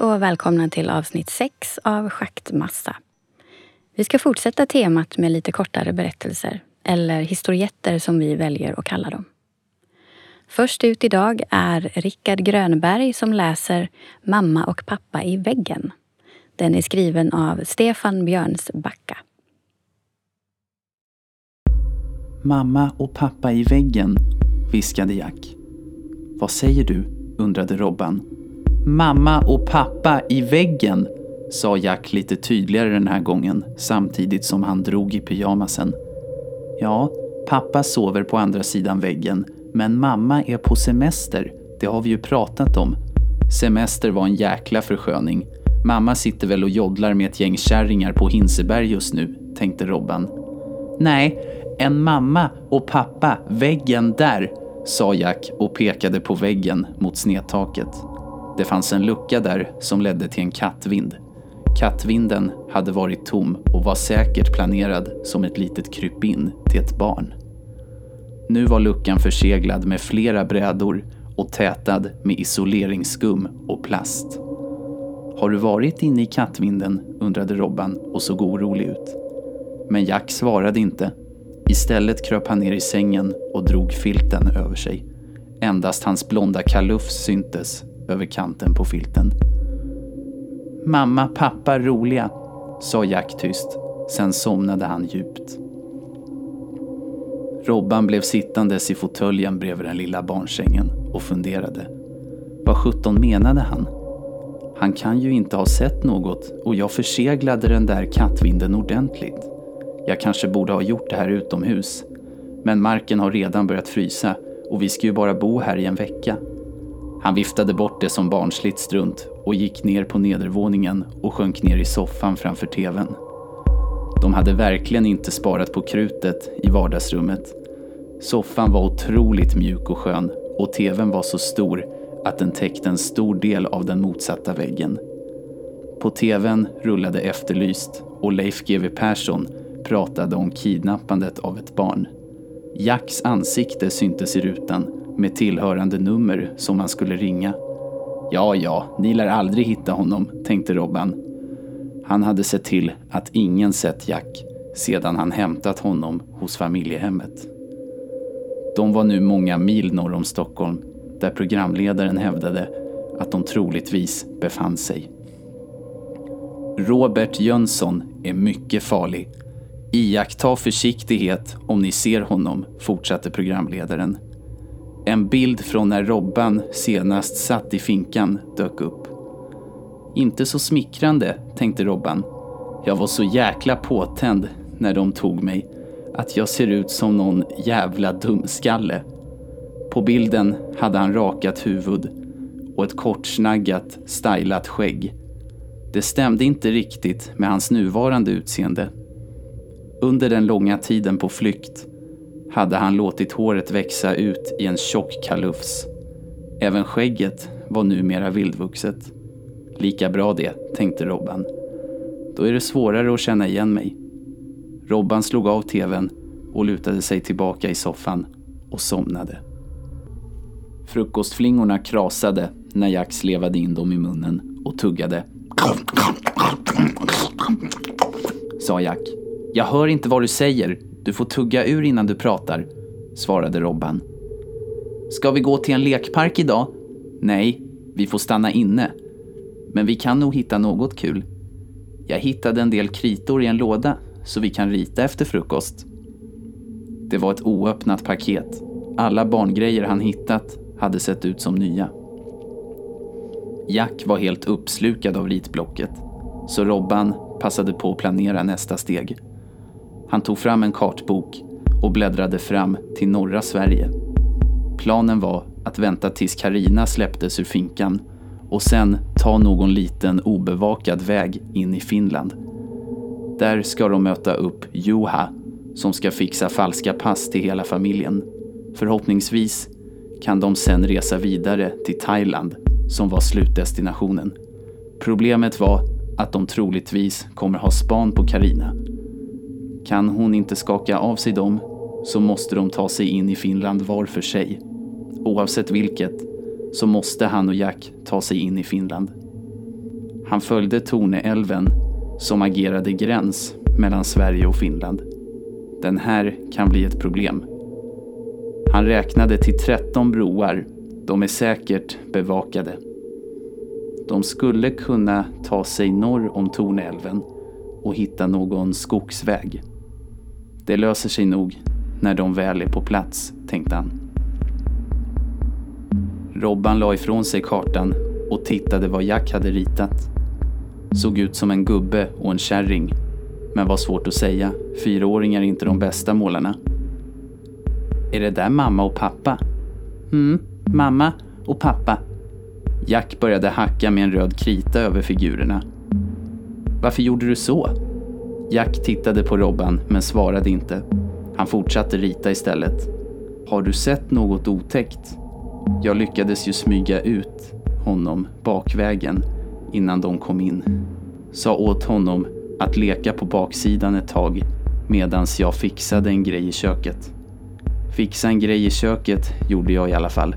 Hej och välkomna till avsnitt 6 av Schaktmassa. Vi ska fortsätta temat med lite kortare berättelser, eller historietter som vi väljer att kalla dem. Först ut idag är Rickard Grönberg som läser Mamma och pappa i väggen. Den är skriven av Stefan Björnsbacka. Mamma och pappa i väggen, viskade Jack. Vad säger du? undrade Robban. Mamma och pappa i väggen, sa Jack lite tydligare den här gången samtidigt som han drog i pyjamasen. Ja, pappa sover på andra sidan väggen men mamma är på semester. Det har vi ju pratat om. Semester var en jäkla försköning. Mamma sitter väl och joddlar med ett gäng kärringar på Hinseberg just nu, tänkte Robban. Nej, en mamma och pappa, väggen där, sa Jack och pekade på väggen mot snedtaket. Det fanns en lucka där som ledde till en kattvind. Kattvinden hade varit tom och var säkert planerad som ett litet krypin till ett barn. Nu var luckan förseglad med flera brädor och tätad med isoleringsskum och plast. Har du varit inne i kattvinden? undrade Robban och såg orolig ut. Men Jack svarade inte. Istället kröp han ner i sängen och drog filten över sig. Endast hans blonda kalufs syntes över kanten på filten. Mamma, pappa, roliga, sa Jack tyst. Sen somnade han djupt. Robban blev sittandes i fåtöljen bredvid den lilla barnsängen och funderade. Vad sjutton menade han? Han kan ju inte ha sett något och jag förseglade den där kattvinden ordentligt. Jag kanske borde ha gjort det här utomhus. Men marken har redan börjat frysa och vi ska ju bara bo här i en vecka. Han viftade bort det som barnsligt strunt och gick ner på nedervåningen och sjönk ner i soffan framför TVn. De hade verkligen inte sparat på krutet i vardagsrummet. Soffan var otroligt mjuk och skön och TVn var så stor att den täckte en stor del av den motsatta väggen. På TVn rullade Efterlyst och Leif GW Persson pratade om kidnappandet av ett barn. Jacks ansikte syntes i rutan med tillhörande nummer som man skulle ringa. Ja, ja, ni lär aldrig hitta honom, tänkte Robban. Han hade sett till att ingen sett Jack sedan han hämtat honom hos familjehemmet. De var nu många mil norr om Stockholm där programledaren hävdade att de troligtvis befann sig. Robert Jönsson är mycket farlig. Iaktta försiktighet om ni ser honom, fortsatte programledaren. En bild från när Robban senast satt i finkan dök upp. Inte så smickrande, tänkte Robban. Jag var så jäkla påtänd när de tog mig att jag ser ut som någon jävla dumskalle. På bilden hade han rakat huvud och ett kortsnaggat, stylat skägg. Det stämde inte riktigt med hans nuvarande utseende. Under den långa tiden på flykt hade han låtit håret växa ut i en tjock kalufs. Även skägget var numera vildvuxet. Lika bra det, tänkte Robban. Då är det svårare att känna igen mig. Robban slog av tvn och lutade sig tillbaka i soffan och somnade. Frukostflingorna krasade när Jack slevade in dem i munnen och tuggade. Sa Jack. Jag hör inte vad du säger. Du får tugga ur innan du pratar, svarade Robban. Ska vi gå till en lekpark idag? Nej, vi får stanna inne. Men vi kan nog hitta något kul. Jag hittade en del kritor i en låda så vi kan rita efter frukost. Det var ett oöppnat paket. Alla barngrejer han hittat hade sett ut som nya. Jack var helt uppslukad av ritblocket, så Robban passade på att planera nästa steg. Han tog fram en kartbok och bläddrade fram till norra Sverige. Planen var att vänta tills Karina släpptes ur finkan och sen ta någon liten obevakad väg in i Finland. Där ska de möta upp Juha som ska fixa falska pass till hela familjen. Förhoppningsvis kan de sen resa vidare till Thailand som var slutdestinationen. Problemet var att de troligtvis kommer ha span på Karina. Kan hon inte skaka av sig dem så måste de ta sig in i Finland var för sig. Oavsett vilket så måste han och Jack ta sig in i Finland. Han följde Torneälven som agerade gräns mellan Sverige och Finland. Den här kan bli ett problem. Han räknade till 13 broar. De är säkert bevakade. De skulle kunna ta sig norr om Torneälven och hitta någon skogsväg. Det löser sig nog när de väl är på plats, tänkte han. Robban la ifrån sig kartan och tittade vad Jack hade ritat. Såg ut som en gubbe och en kärring. Men var svårt att säga. Fyraåringar är inte de bästa målarna. Är det där mamma och pappa? Mm, mamma och pappa. Jack började hacka med en röd krita över figurerna. Varför gjorde du så? Jack tittade på Robban men svarade inte. Han fortsatte rita istället. Har du sett något otäckt? Jag lyckades ju smyga ut honom bakvägen innan de kom in. Sa åt honom att leka på baksidan ett tag medans jag fixade en grej i köket. Fixa en grej i köket gjorde jag i alla fall,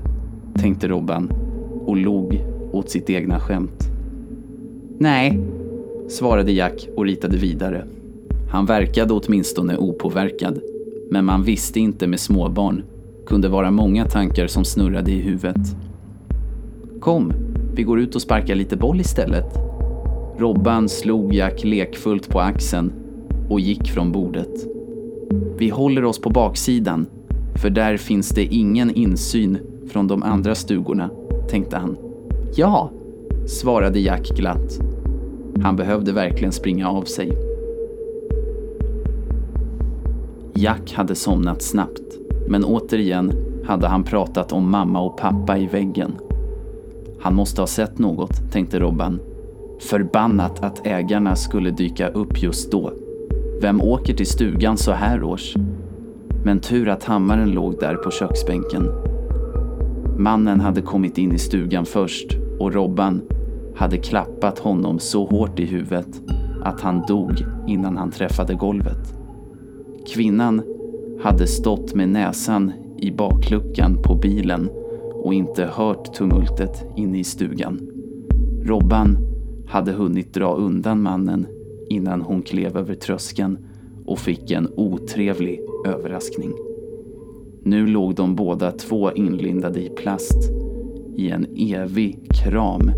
tänkte Robban och log åt sitt egna skämt. Nej, svarade Jack och ritade vidare. Han verkade åtminstone opåverkad, men man visste inte med småbarn. Kunde vara många tankar som snurrade i huvudet. Kom, vi går ut och sparkar lite boll istället. Robban slog Jack lekfullt på axeln och gick från bordet. Vi håller oss på baksidan, för där finns det ingen insyn från de andra stugorna, tänkte han. Ja, svarade Jack glatt. Han behövde verkligen springa av sig. Jack hade somnat snabbt, men återigen hade han pratat om mamma och pappa i väggen. Han måste ha sett något, tänkte Robban. Förbannat att ägarna skulle dyka upp just då. Vem åker till stugan så här års? Men tur att hammaren låg där på köksbänken. Mannen hade kommit in i stugan först och Robban hade klappat honom så hårt i huvudet att han dog innan han träffade golvet. Kvinnan hade stått med näsan i bakluckan på bilen och inte hört tumultet inne i stugan. Robban hade hunnit dra undan mannen innan hon klev över tröskeln och fick en otrevlig överraskning. Nu låg de båda två inlindade i plast i en evig kram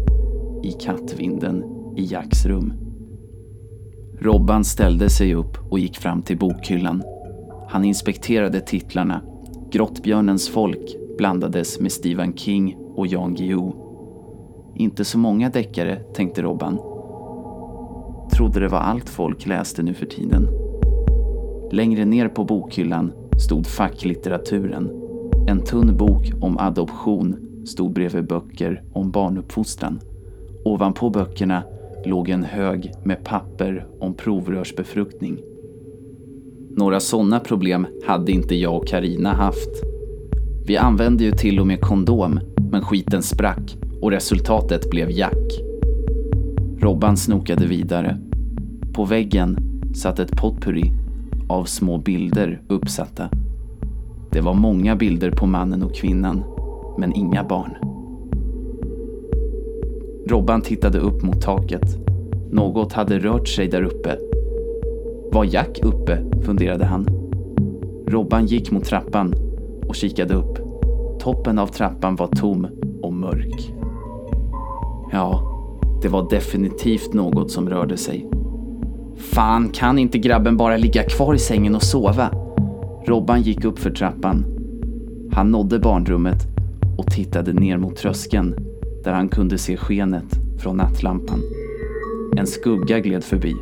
i kattvinden i Jacks rum. Robban ställde sig upp och gick fram till bokhyllan. Han inspekterade titlarna. Grottbjörnens folk blandades med Stephen King och Jan Guillou. Inte så många deckare, tänkte Robban. Trodde det var allt folk läste nu för tiden. Längre ner på bokhyllan stod facklitteraturen. En tunn bok om adoption stod bredvid böcker om barnuppfostran. Ovanpå böckerna låg en hög med papper om provrörsbefruktning. Några sådana problem hade inte jag och Karina haft. Vi använde ju till och med kondom, men skiten sprack och resultatet blev Jack. Robban snokade vidare. På väggen satt ett potpurri av små bilder uppsatta. Det var många bilder på mannen och kvinnan, men inga barn. Robban tittade upp mot taket. Något hade rört sig där uppe. Var Jack uppe? funderade han. Robban gick mot trappan och kikade upp. Toppen av trappan var tom och mörk. Ja, det var definitivt något som rörde sig. Fan, kan inte grabben bara ligga kvar i sängen och sova? Robban gick upp för trappan. Han nådde barnrummet och tittade ner mot tröskeln där han kunde se skenet från nattlampan. En skugga gled förbi.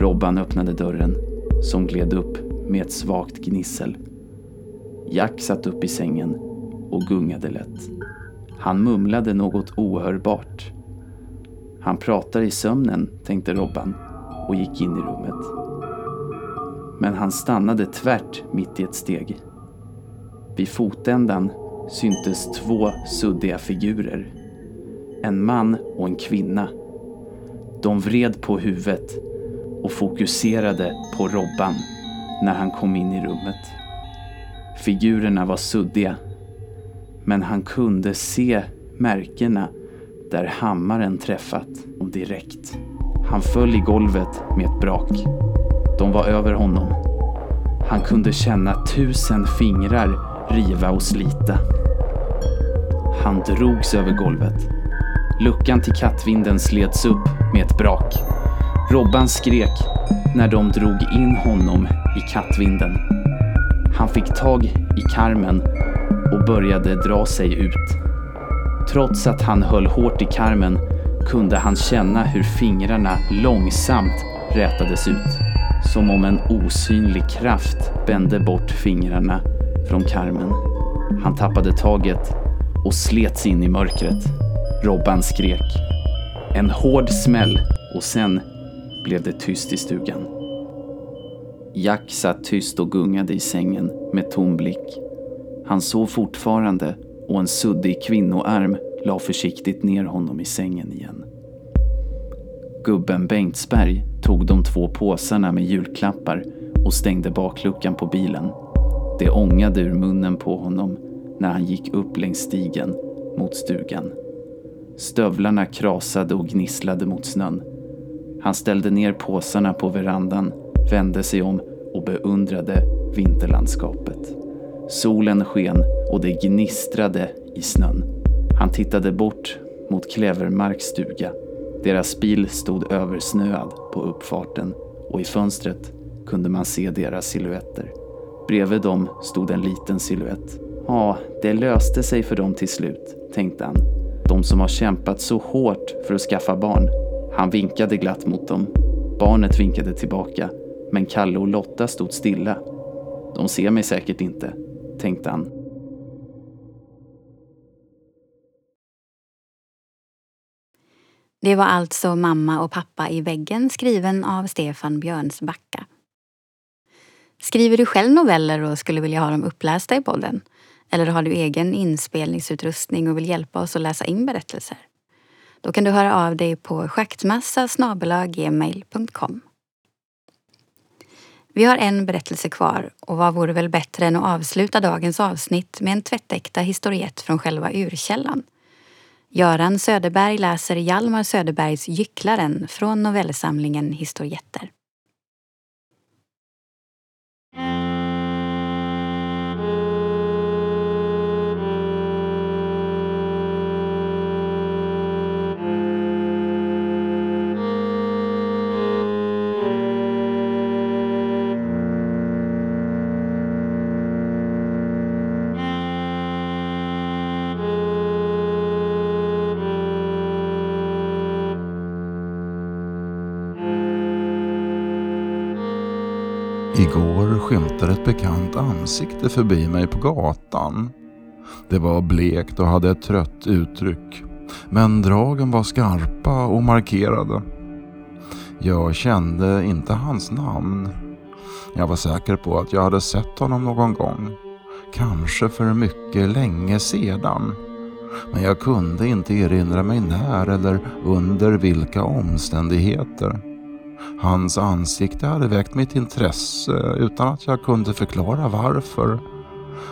Robban öppnade dörren, som gled upp med ett svagt gnissel. Jack satt upp i sängen och gungade lätt. Han mumlade något ohörbart. Han pratar i sömnen, tänkte Robban och gick in i rummet. Men han stannade tvärt mitt i ett steg. Vid fotändan syntes två suddiga figurer. En man och en kvinna. De vred på huvudet och fokuserade på Robban när han kom in i rummet. Figurerna var suddiga, men han kunde se märkena där hammaren träffat och direkt. Han föll i golvet med ett brak. De var över honom. Han kunde känna tusen fingrar riva och slita. Han drogs över golvet. Luckan till kattvinden slets upp med ett brak. Robban skrek när de drog in honom i kattvinden. Han fick tag i karmen och började dra sig ut. Trots att han höll hårt i karmen kunde han känna hur fingrarna långsamt rätades ut. Som om en osynlig kraft bände bort fingrarna från karmen. Han tappade taget och slets in i mörkret. Robban skrek. En hård smäll och sen blev det tyst i stugan. Jack satt tyst och gungade i sängen med tom blick. Han sov fortfarande och en suddig kvinnoarm la försiktigt ner honom i sängen igen. Gubben Bengtsberg tog de två påsarna med julklappar och stängde bakluckan på bilen. Det ångade ur munnen på honom när han gick upp längs stigen mot stugan. Stövlarna krasade och gnisslade mot snön. Han ställde ner påsarna på verandan, vände sig om och beundrade vinterlandskapet. Solen sken och det gnistrade i snön. Han tittade bort mot Klävermarks stuga. Deras bil stod översnöad på uppfarten och i fönstret kunde man se deras silhuetter. Bredvid dem stod en liten silhuett. Ja, det löste sig för dem till slut, tänkte han. De som har kämpat så hårt för att skaffa barn. Han vinkade glatt mot dem. Barnet vinkade tillbaka, men Kalle och Lotta stod stilla. De ser mig säkert inte, tänkte han. Det var alltså Mamma och pappa i väggen skriven av Stefan Björnsbacka. Skriver du själv noveller och skulle vilja ha dem upplästa i podden? Eller har du egen inspelningsutrustning och vill hjälpa oss att läsa in berättelser? Då kan du höra av dig på schaktmassa gmail.com. Vi har en berättelse kvar och vad vore väl bättre än att avsluta dagens avsnitt med en tvättäkta historiett från själva urkällan. Göran Söderberg läser Hjalmar Söderbergs Gycklaren från novellsamlingen Historietter. Igår skymtade ett bekant ansikte förbi mig på gatan. Det var blekt och hade ett trött uttryck. Men dragen var skarpa och markerade. Jag kände inte hans namn. Jag var säker på att jag hade sett honom någon gång. Kanske för mycket länge sedan. Men jag kunde inte erinra mig när eller under vilka omständigheter. Hans ansikte hade väckt mitt intresse utan att jag kunde förklara varför.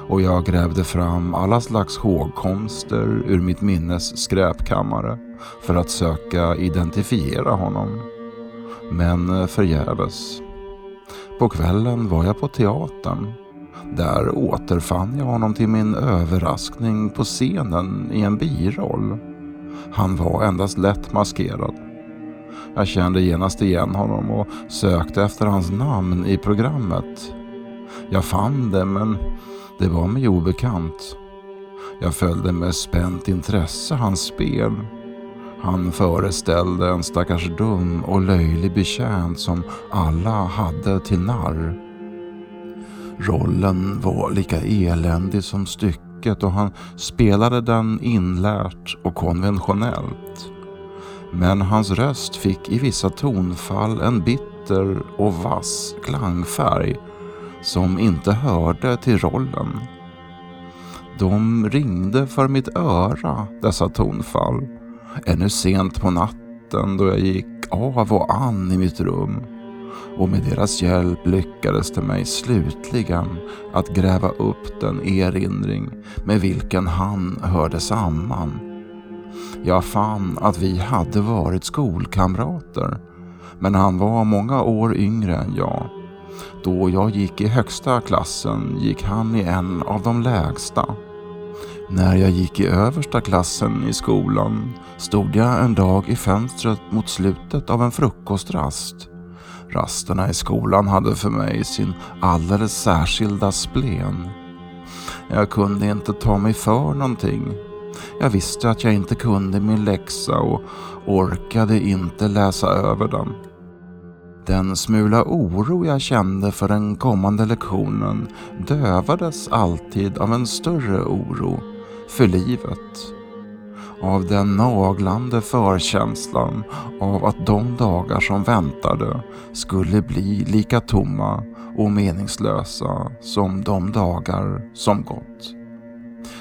Och jag grävde fram alla slags hågkomster ur mitt minnes skräpkammare för att söka identifiera honom. Men förgäves. På kvällen var jag på teatern. Där återfann jag honom till min överraskning på scenen i en biroll. Han var endast lätt maskerad. Jag kände genast igen honom och sökte efter hans namn i programmet. Jag fann det men det var mig obekant. Jag följde med spänt intresse hans spel. Han föreställde en stackars dum och löjlig betjänt som alla hade till narr. Rollen var lika eländig som stycket och han spelade den inlärt och konventionellt. Men hans röst fick i vissa tonfall en bitter och vass klangfärg som inte hörde till rollen. De ringde för mitt öra, dessa tonfall, ännu sent på natten då jag gick av och an i mitt rum och med deras hjälp lyckades det mig slutligen att gräva upp den erinring med vilken han hörde samman jag fann att vi hade varit skolkamrater, men han var många år yngre än jag. Då jag gick i högsta klassen gick han i en av de lägsta. När jag gick i översta klassen i skolan stod jag en dag i fönstret mot slutet av en frukostrast. Rasterna i skolan hade för mig sin alldeles särskilda splen. Jag kunde inte ta mig för någonting. Jag visste att jag inte kunde min läxa och orkade inte läsa över den. Den smula oro jag kände för den kommande lektionen dövades alltid av en större oro för livet. Av den naglande förkänslan av att de dagar som väntade skulle bli lika tomma och meningslösa som de dagar som gått.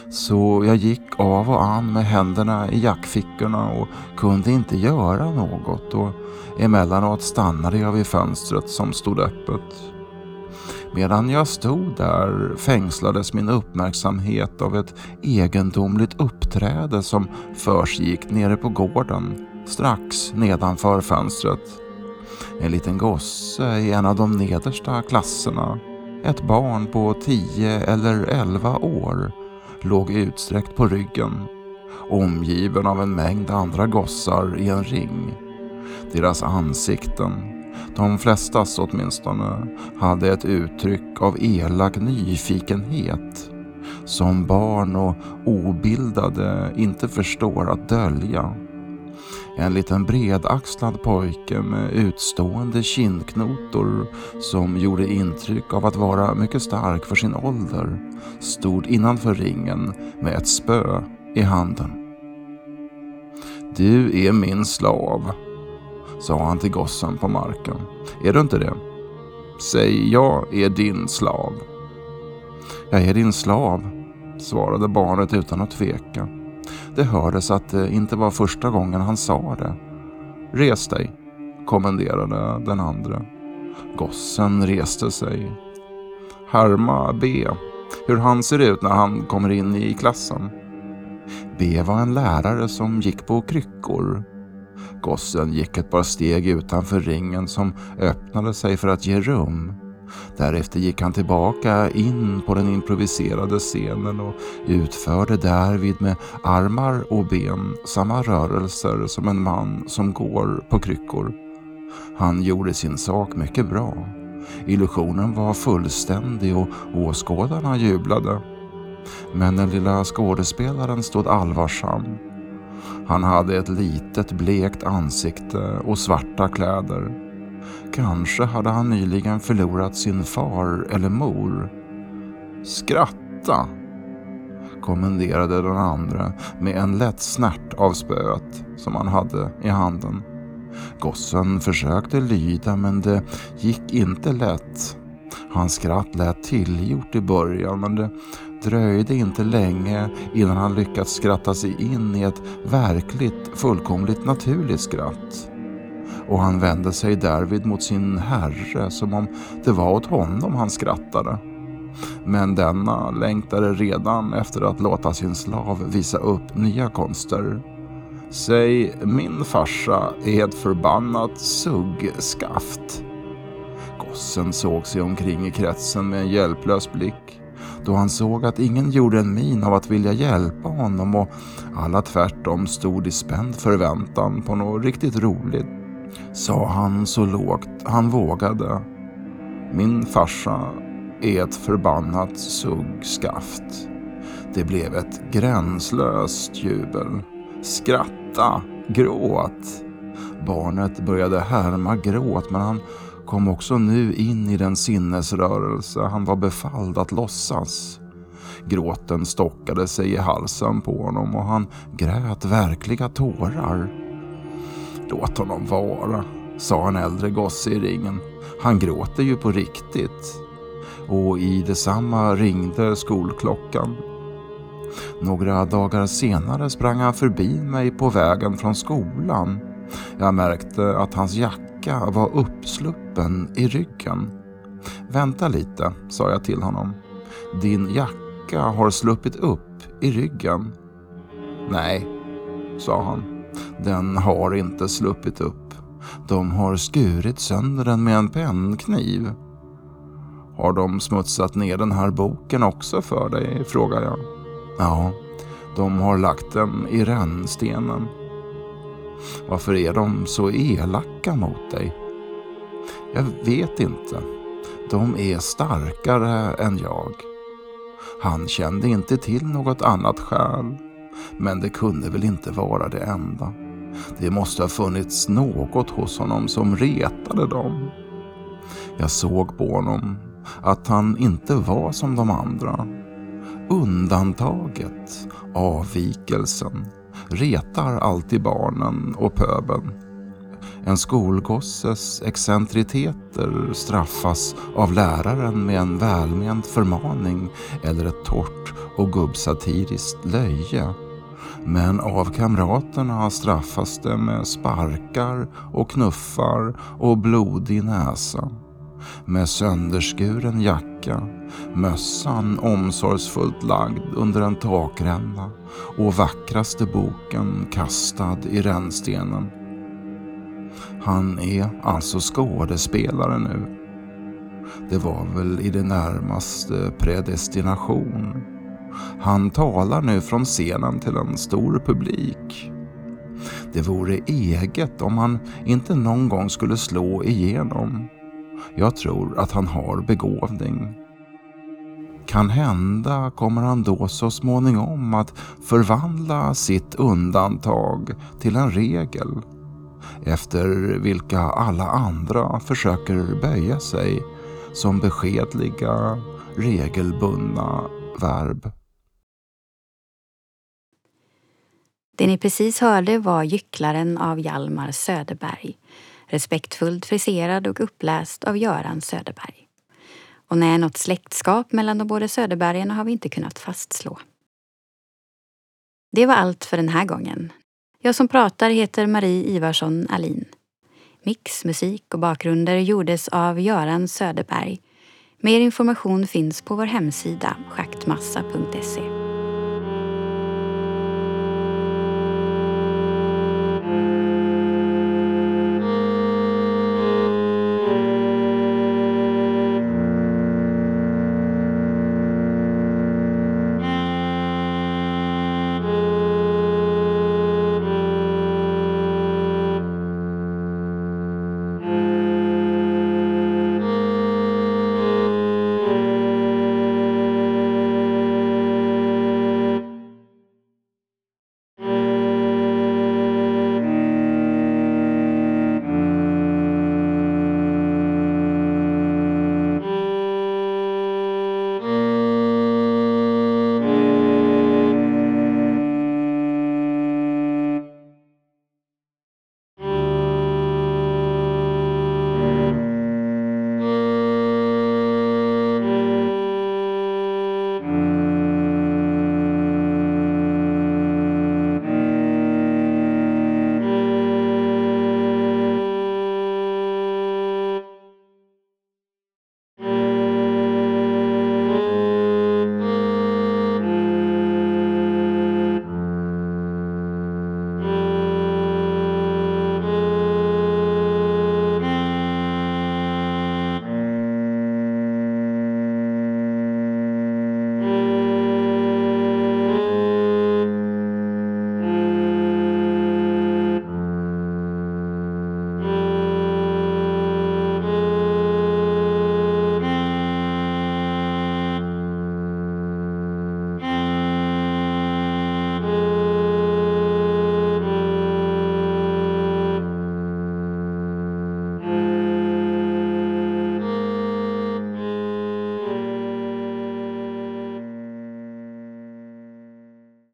Så jag gick av och an med händerna i jackfickorna och kunde inte göra något och emellanåt stannade jag vid fönstret som stod öppet. Medan jag stod där fängslades min uppmärksamhet av ett egendomligt uppträde som försiggick nere på gården strax nedanför fönstret. En liten gosse i en av de nedersta klasserna, ett barn på tio eller elva år, låg utsträckt på ryggen, omgiven av en mängd andra gossar i en ring. Deras ansikten, de flestas åtminstone, hade ett uttryck av elak nyfikenhet som barn och obildade inte förstår att dölja. En liten bredaxlad pojke med utstående kindknotor som gjorde intryck av att vara mycket stark för sin ålder stod innanför ringen med ett spö i handen. Du är min slav, sa han till gossen på marken. Är du inte det? Säg jag är din slav. Jag är din slav, svarade barnet utan att tveka. Det hördes att det inte var första gången han sa det. Res dig, kommenderade den andra. Gossen reste sig. Härma B, hur han ser ut när han kommer in i klassen. B var en lärare som gick på kryckor. Gossen gick ett par steg utanför ringen som öppnade sig för att ge rum. Därefter gick han tillbaka in på den improviserade scenen och utförde därvid med armar och ben samma rörelser som en man som går på kryckor. Han gjorde sin sak mycket bra. Illusionen var fullständig och åskådarna jublade. Men den lilla skådespelaren stod allvarsam. Han hade ett litet blekt ansikte och svarta kläder. Kanske hade han nyligen förlorat sin far eller mor. Skratta! kommenderade den andra med en lätt snärt av spöet som han hade i handen. Gossen försökte lyda men det gick inte lätt. Hans skratt lät tillgjort i början men det dröjde inte länge innan han lyckats skratta sig in i ett verkligt fullkomligt naturligt skratt och han vände sig därvid mot sin herre som om det var åt honom han skrattade. Men denna längtade redan efter att låta sin slav visa upp nya konster. Säg, min farsa är ett förbannat suggskaft. Gossen såg sig omkring i kretsen med en hjälplös blick då han såg att ingen gjorde en min av att vilja hjälpa honom och alla tvärtom stod i spänd förväntan på något riktigt roligt sa han så lågt han vågade. Min farsa är ett förbannat suggskaft. Det blev ett gränslöst jubel. Skratta, gråt. Barnet började härma gråt men han kom också nu in i den sinnesrörelse han var befalld att låtsas. Gråten stockade sig i halsen på honom och han grät verkliga tårar. Låt honom vara, sa en äldre gosse i ringen. Han gråter ju på riktigt. Och i detsamma ringde skolklockan. Några dagar senare sprang han förbi mig på vägen från skolan. Jag märkte att hans jacka var uppsluppen i ryggen. Vänta lite, sa jag till honom. Din jacka har sluppit upp i ryggen. Nej, sa han. Den har inte sluppit upp. De har skurit sönder den med en pennkniv. Har de smutsat ner den här boken också för dig? frågar jag. Ja, de har lagt den i rännstenen. Varför är de så elaka mot dig? Jag vet inte. De är starkare än jag. Han kände inte till något annat skäl. Men det kunde väl inte vara det enda. Det måste ha funnits något hos honom som retade dem. Jag såg på honom att han inte var som de andra. Undantaget, avvikelsen, retar alltid barnen och pöbeln. En skolgosses excentriteter straffas av läraren med en välment förmaning eller ett torrt och gubbsatiriskt löje. Men av kamraterna straffas det med sparkar och knuffar och blodig näsa. Med sönderskuren jacka, mössan omsorgsfullt lagd under en takränna och vackraste boken kastad i rännstenen. Han är alltså skådespelare nu. Det var väl i det närmaste predestination. Han talar nu från scenen till en stor publik. Det vore eget om han inte någon gång skulle slå igenom. Jag tror att han har begåvning. Kan hända kommer han då så småningom att förvandla sitt undantag till en regel efter vilka alla andra försöker böja sig som beskedliga, regelbundna verb. Det ni precis hörde var Gycklaren av Hjalmar Söderberg, respektfullt friserad och uppläst av Göran Söderberg. Och nej, något släktskap mellan de båda Söderbergen har vi inte kunnat fastslå. Det var allt för den här gången. Jag som pratar heter Marie Ivarsson Alin. Mix, musik och bakgrunder gjordes av Göran Söderberg. Mer information finns på vår hemsida schaktmassa.se.